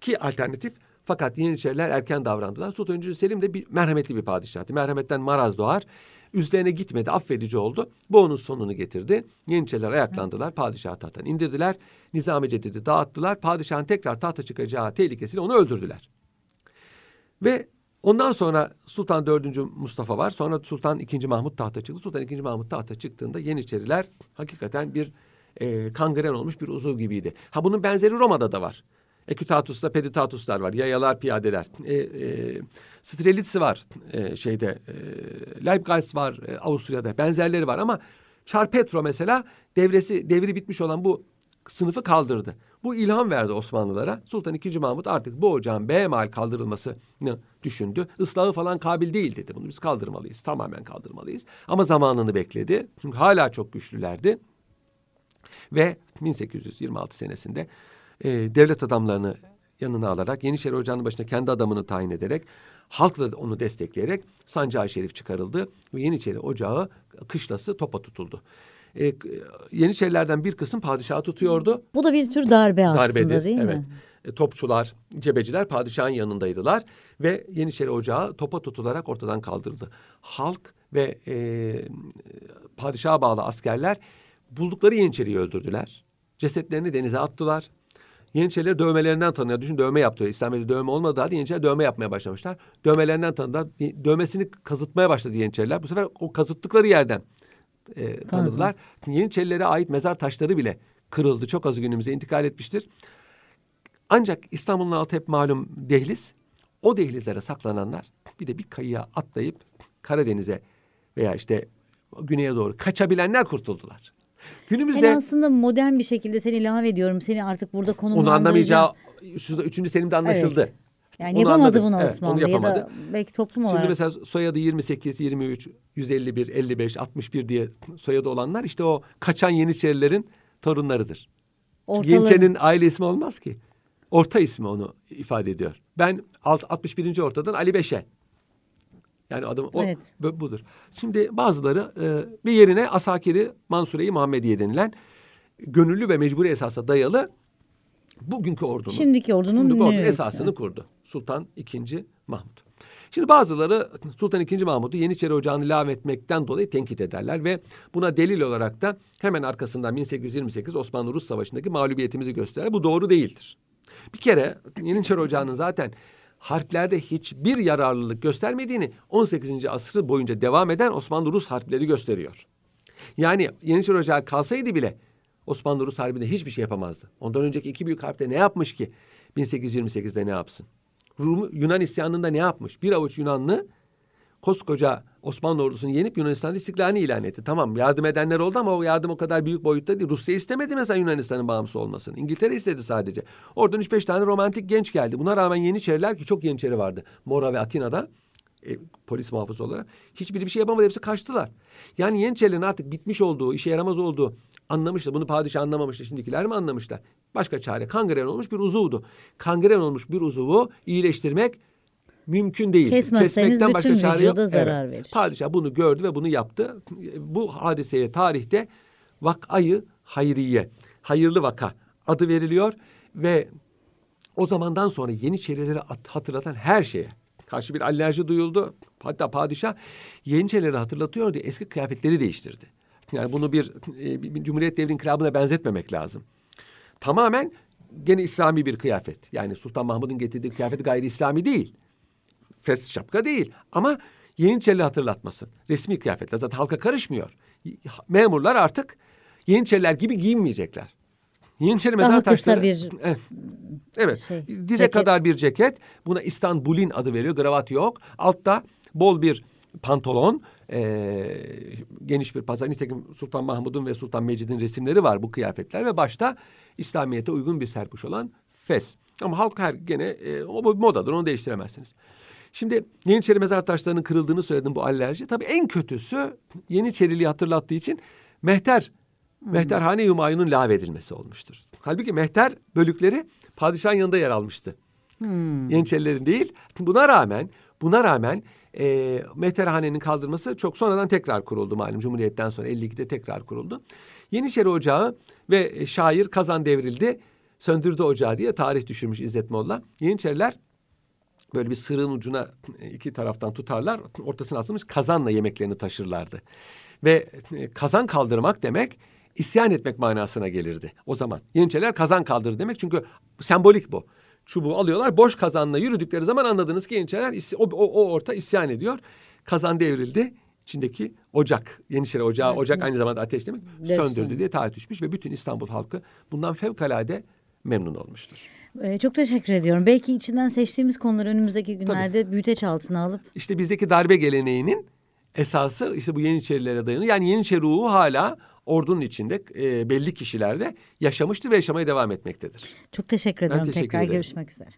ki alternatif fakat Yeniçeriler erken davrandılar. Sultan 3. Selim de bir merhametli bir padişahtı. Merhametten maraz doğar. Üzerine gitmedi, affedici oldu. Bu onun sonunu getirdi. Yeniçeriler ayaklandılar, padişahı tahttan indirdiler. Nizam-ı Cedid'i dağıttılar. Padişahın tekrar tahta çıkacağı tehlikesiyle onu öldürdüler. Ve ondan sonra Sultan 4. Mustafa var. Sonra Sultan 2. Mahmut tahta çıktı. Sultan 2. Mahmut tahta çıktığında Yeniçeriler hakikaten bir e, kangren olmuş bir uzuv gibiydi. Ha bunun benzeri Roma'da da var. Ekütatus'ta peditatuslar var. Yayalar, piyadeler. E, e, Strelitsi var e, şeyde. Leibgeist var e, Avusturya'da. Benzerleri var ama Çarpetro mesela devresi devri bitmiş olan bu sınıfı kaldırdı. Bu ilham verdi Osmanlılara. Sultan II. Mahmut artık bu ocağın behemal kaldırılmasını düşündü. Islahı falan kabil değil dedi. Bunu biz kaldırmalıyız. Tamamen kaldırmalıyız. Ama zamanını bekledi. Çünkü hala çok güçlülerdi. Ve 1826 senesinde e, devlet adamlarını yanına alarak Yeniçeri Ocağı'nın başına kendi adamını tayin ederek halkla onu destekleyerek Sancağı Şerif çıkarıldı ve Yeniçeri Ocağı kışlası topa tutuldu. E, Yeniçerilerden bir kısım padişahı tutuyordu. Bu da bir tür darbe aslında Darbedir. değil evet. mi? E, Topçular, cebeciler padişahın yanındaydılar ve Yeniçeri Ocağı topa tutularak ortadan kaldırıldı. Halk ve e, padişaha bağlı askerler buldukları Yeniçeri'yi öldürdüler. Cesetlerini denize attılar. Yeniçerileri dövmelerinden tanıyor. Düşün dövme yaptı. İslamiyet'te dövme olmadığı halde Yeniçeriler dövme yapmaya başlamışlar. Dövmelerinden tanıdılar. Dövmesini kazıtmaya başladı Yeniçeriler. Bu sefer o kazıttıkları yerden e, tanıdılar. Yeniçerilere ait mezar taşları bile kırıldı. Çok az günümüze intikal etmiştir. Ancak İstanbul'un altı hep malum dehliz. O dehlizlere saklananlar bir de bir kayıya atlayıp Karadeniz'e veya işte güneye doğru kaçabilenler kurtuldular. Günümüzde Yani aslında modern bir şekilde seni ilave ediyorum. Seni artık burada onu konumlandıracağım. anlamayacağı Üstü- üçüncü Selim'de anlaşıldı. Evet. Yani Onu yapamadı anladı. bunu Evet, Osmanlı onu ya yapamadı. da belki toplum Şimdi olarak. mesela soyadı 28, 23, 151, 55, 61 diye soyadı olanlar işte o kaçan Yeniçerilerin torunlarıdır. Ortaları- Yeniçerinin aile ismi olmaz ki. Orta ismi onu ifade ediyor. Ben alt- 61. ortadan Ali Beşe. Yani adım o, Evet. bu- budur. Şimdi bazıları e, bir yerine Asakiri Mansure-i Muhammediye denilen gönüllü ve mecburi esasa dayalı bugünkü ordunun Şimdiki ordunun Şimdiki ordunun esasını kurdu. Sultan II. Mahmut. Şimdi bazıları Sultan II. Mahmut'u Yeniçeri Ocağı'nı lağvetmekten dolayı tenkit ederler ve buna delil olarak da hemen arkasından 1828 Osmanlı-Rus Savaşı'ndaki mağlubiyetimizi gösterir. Bu doğru değildir. Bir kere Yeniçeri Ocağı'nın zaten harplerde hiçbir yararlılık göstermediğini 18. asrı boyunca devam eden Osmanlı-Rus harpleri gösteriyor. Yani Yeniçeri Ocağı kalsaydı bile Osmanlı-Rus Harbi'nde hiçbir şey yapamazdı. Ondan önceki iki büyük harpte ne yapmış ki 1828'de ne yapsın? Rum, Yunan isyanında ne yapmış? Bir avuç Yunanlı koskoca Osmanlı ordusunu yenip Yunanistan'da istiklalini ilan etti. Tamam yardım edenler oldu ama o yardım o kadar büyük boyutta değil. Rusya istemedi mesela Yunanistan'ın bağımsız olmasını. İngiltere istedi sadece. Oradan 3-5 tane romantik genç geldi. Buna rağmen Yeniçeriler ki çok Yeniçeri vardı. Mora ve Atina'da e, polis muhafızı olarak. Hiçbiri bir şey yapamadı. Hepsi kaçtılar. Yani Yeniçerilerin artık bitmiş olduğu, işe yaramaz olduğu anlamıştı. Bunu padişah anlamamıştı. Şimdikiler mi anlamışlar? Başka çare. Kangren olmuş bir uzuvdu. Kangren olmuş bir uzuvu iyileştirmek mümkün değil. Kesmezseniz Kesmekten bütün çare yok. vücuda zarar verir. Padişah bunu gördü ve bunu yaptı. Bu hadiseye tarihte vakayı hayriye, hayırlı vaka adı veriliyor ve o zamandan sonra Yeniçerileri at- hatırlatan her şeye karşı bir alerji duyuldu. Hatta padişah Yeniçerileri hatırlatıyor diye eski kıyafetleri değiştirdi. Yani bunu bir, e, bir Cumhuriyet devri inkılabına benzetmemek lazım. Tamamen gene İslami bir kıyafet. Yani Sultan Mahmud'un getirdiği kıyafet gayri İslami değil. Fes şapka değil ama Yeniçeri hatırlatmasın. Resmi kıyafetler zaten halka karışmıyor. Memurlar artık Yeniçeriler gibi giyinmeyecekler. Yeniçeri Daha mezar kısa taşları... bir Evet. Evet. şey, Dize ceket. kadar bir ceket. Buna İstanbul'in adı veriyor. Kravat yok. Altta bol bir pantolon. eee, geniş bir pazar. Nitekim Sultan Mahmud'un ve Sultan Mecid'in resimleri var bu kıyafetler. Ve başta İslamiyet'e uygun bir serpuş olan fes. Ama halk her gene e, o modadır. Onu değiştiremezsiniz. Şimdi Yeniçeri mezar taşlarının kırıldığını söyledim bu alerji. Tabii en kötüsü Yeniçeriliği hatırlattığı için mehter Mehterhane Humayun'un lağvedilmesi olmuştur. Halbuki mehter bölükleri padişahın yanında yer almıştı. Yeniçerilerin değil. Buna rağmen buna rağmen e, Mehterhane'nin kaldırması çok sonradan tekrar kuruldu malum. Cumhuriyet'ten sonra 52'de tekrar kuruldu. Yeniçeri Ocağı ve e, şair kazan devrildi. Söndürdü ocağı diye tarih düşürmüş İzzet Molla. Yeniçeriler böyle bir sırığın ucuna e, iki taraftan tutarlar. Ortasına asılmış kazanla yemeklerini taşırlardı. Ve e, kazan kaldırmak demek isyan etmek manasına gelirdi o zaman. Yeniçeriler kazan kaldırır demek çünkü sembolik bu. Çubuğu alıyorlar boş kazanla yürüdükleri zaman anladınız ki Yeniçeriler o, o, o orta isyan ediyor. Kazan devrildi. İçindeki ocak, Yeniçeri ocağı, ocak aynı zamanda ateş demek, Evet, söndürdü söndü. diye tarih düşmüş ve bütün İstanbul halkı bundan fevkalade memnun olmuştur. Ee, çok teşekkür ediyorum. Belki içinden seçtiğimiz konuları önümüzdeki günlerde büyüteç altına alıp İşte bizdeki darbe geleneğinin esası işte bu Yeniçerilere dayanıyor. Yani Yeniçeri ruhu hala ordunun içinde e, belli kişilerde yaşamıştır ve yaşamaya devam etmektedir. çok teşekkür ediyorum teşekkür tekrar ederim. görüşmek üzere.